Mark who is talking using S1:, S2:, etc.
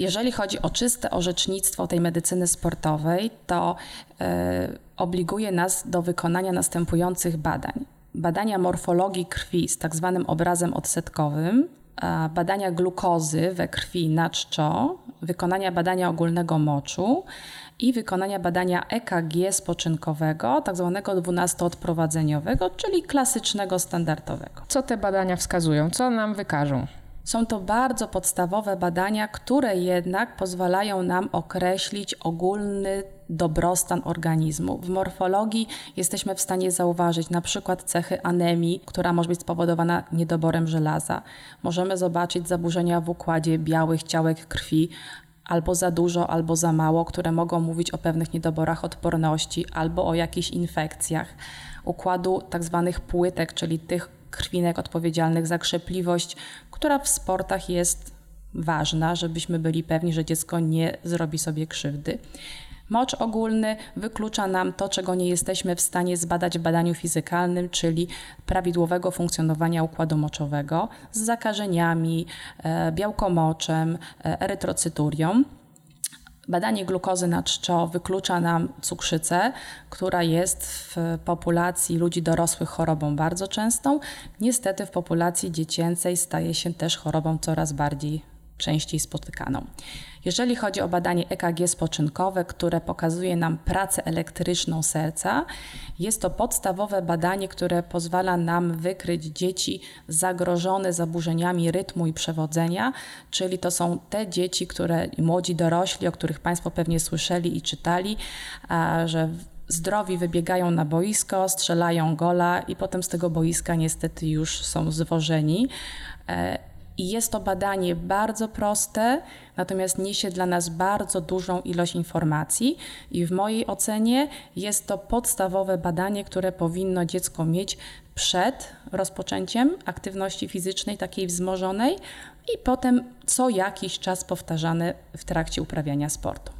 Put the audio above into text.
S1: Jeżeli chodzi o czyste orzecznictwo tej medycyny sportowej, to e, obliguje nas do wykonania następujących badań. Badania morfologii krwi z tak zwanym obrazem odsetkowym, badania glukozy we krwi na czczo, wykonania badania ogólnego moczu i wykonania badania EKG spoczynkowego, tak zwanego 12-odprowadzeniowego, czyli klasycznego, standardowego.
S2: Co te badania wskazują? Co nam wykażą?
S1: Są to bardzo podstawowe badania, które jednak pozwalają nam określić ogólny dobrostan organizmu. W morfologii jesteśmy w stanie zauważyć na przykład cechy anemii, która może być spowodowana niedoborem żelaza. Możemy zobaczyć zaburzenia w układzie białych ciałek krwi, albo za dużo, albo za mało, które mogą mówić o pewnych niedoborach odporności albo o jakichś infekcjach. Układu tak zwanych płytek, czyli tych krwinek odpowiedzialnych za krzepliwość, która w sportach jest ważna, żebyśmy byli pewni, że dziecko nie zrobi sobie krzywdy. Mocz ogólny wyklucza nam to, czego nie jesteśmy w stanie zbadać w badaniu fizykalnym, czyli prawidłowego funkcjonowania układu moczowego z zakażeniami, e, białkomoczem, e, erytrocyturią. Badanie glukozy na czczo wyklucza nam cukrzycę, która jest w populacji ludzi dorosłych chorobą bardzo częstą. Niestety w populacji dziecięcej staje się też chorobą coraz bardziej częściej spotykaną. Jeżeli chodzi o badanie EKG spoczynkowe, które pokazuje nam pracę elektryczną serca, jest to podstawowe badanie, które pozwala nam wykryć dzieci zagrożone zaburzeniami rytmu i przewodzenia, czyli to są te dzieci, które młodzi dorośli, o których Państwo pewnie słyszeli i czytali, że zdrowi wybiegają na boisko, strzelają gola i potem z tego boiska niestety już są zwożeni. I jest to badanie bardzo proste, natomiast niesie dla nas bardzo dużą ilość informacji, i w mojej ocenie jest to podstawowe badanie, które powinno dziecko mieć przed rozpoczęciem aktywności fizycznej, takiej wzmożonej, i potem co jakiś czas powtarzane w trakcie uprawiania sportu.